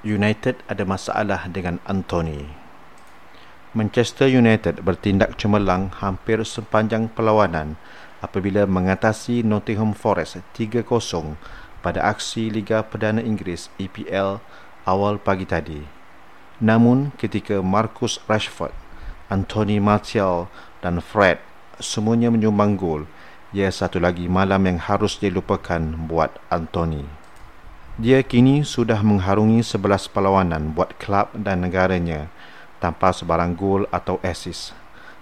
United ada masalah dengan Anthony. Manchester United bertindak cemerlang hampir sepanjang perlawanan apabila mengatasi Nottingham Forest 3-0 pada aksi Liga Perdana Inggeris EPL awal pagi tadi. Namun ketika Marcus Rashford, Anthony Martial dan Fred semuanya menyumbang gol, ia satu lagi malam yang harus dilupakan buat Anthony. Dia kini sudah mengharungi 11 perlawanan buat klub dan negaranya tanpa sebarang gol atau assist.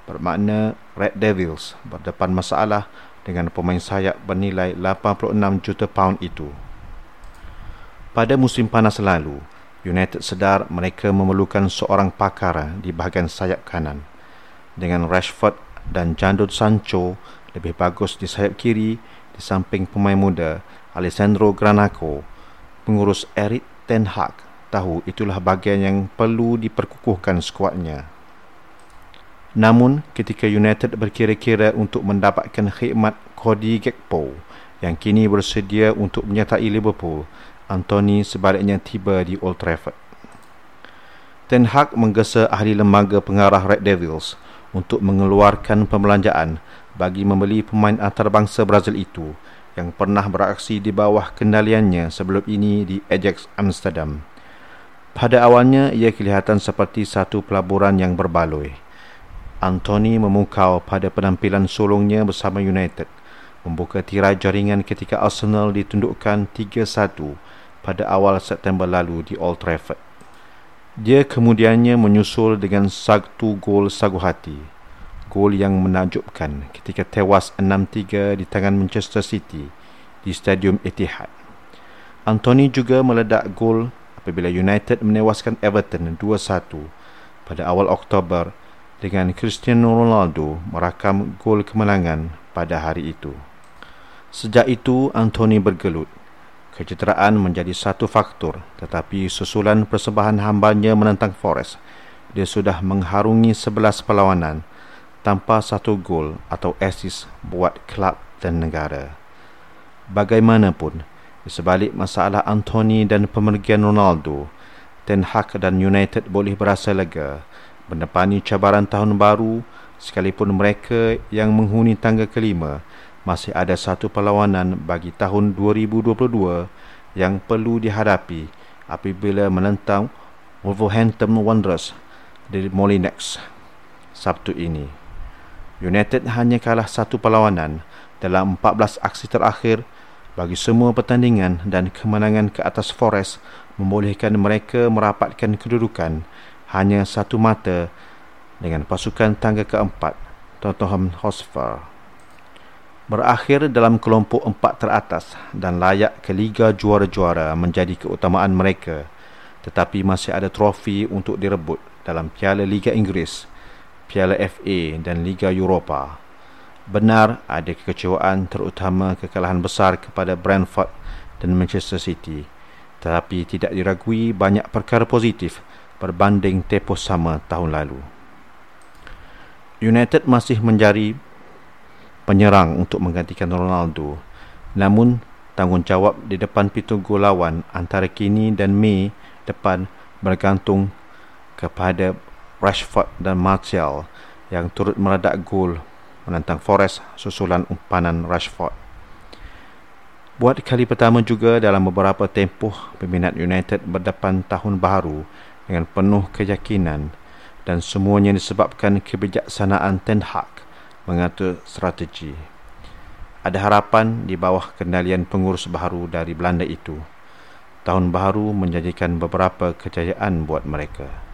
Bermakna Red Devils berdepan masalah dengan pemain sayap bernilai 86 juta pound itu. Pada musim panas lalu, United sedar mereka memerlukan seorang pakar di bahagian sayap kanan. Dengan Rashford dan Jadon Sancho lebih bagus di sayap kiri di samping pemain muda Alessandro Granaco, pengurus Eric Ten Hag tahu itulah bahagian yang perlu diperkukuhkan skuadnya. Namun, ketika United berkira-kira untuk mendapatkan khidmat Cody Gakpo yang kini bersedia untuk menyertai Liverpool, Anthony sebaliknya tiba di Old Trafford. Ten Hag menggesa ahli lembaga pengarah Red Devils untuk mengeluarkan pembelanjaan bagi membeli pemain antarabangsa Brazil itu yang pernah beraksi di bawah kendaliannya sebelum ini di Ajax Amsterdam. Pada awalnya, ia kelihatan seperti satu pelaburan yang berbaloi. Anthony memukau pada penampilan sulungnya bersama United, membuka tirai jaringan ketika Arsenal ditundukkan 3-1 pada awal September lalu di Old Trafford. Dia kemudiannya menyusul dengan satu gol sagu hati. Gol yang menakjubkan ketika tewas 6-3 di tangan Manchester City di Stadium Etihad. Anthony juga meledak gol apabila United menewaskan Everton 2-1 pada awal Oktober dengan Cristiano Ronaldo merakam gol kemenangan pada hari itu. Sejak itu, Anthony bergelut. Kecederaan menjadi satu faktor tetapi susulan persembahan hambanya menentang Forest, dia sudah mengharungi 11 perlawanan tanpa satu gol atau assist buat klub dan negara. Bagaimanapun, sebalik masalah Anthony dan pemergian Ronaldo, Ten Hag dan United boleh berasa lega mendepani cabaran tahun baru sekalipun mereka yang menghuni tangga kelima masih ada satu perlawanan bagi tahun 2022 yang perlu dihadapi apabila menentang Wolverhampton Wanderers di Molinex Sabtu ini. United hanya kalah satu perlawanan dalam 14 aksi terakhir bagi semua pertandingan dan kemenangan ke atas Forest membolehkan mereka merapatkan kedudukan hanya satu mata dengan pasukan tangga keempat Tottenham Hotspur. Berakhir dalam kelompok empat teratas dan layak ke Liga Juara-Juara menjadi keutamaan mereka tetapi masih ada trofi untuk direbut dalam Piala Liga Inggeris, Piala FA dan Liga Eropah. Benar ada kekecewaan terutama kekalahan besar kepada Brentford dan Manchester City. Tetapi tidak diragui banyak perkara positif berbanding tempoh sama tahun lalu. United masih mencari penyerang untuk menggantikan Ronaldo. Namun, tanggungjawab di depan pintu gol lawan antara kini dan Mei depan bergantung kepada Rashford dan Martial yang turut meradak gol menentang Forest susulan umpanan Rashford. Buat kali pertama juga dalam beberapa tempoh peminat United berdepan tahun baru dengan penuh keyakinan dan semuanya disebabkan kebijaksanaan Ten Hag mengatur strategi. Ada harapan di bawah kendalian pengurus baru dari Belanda itu. Tahun baru menjanjikan beberapa kejayaan buat mereka.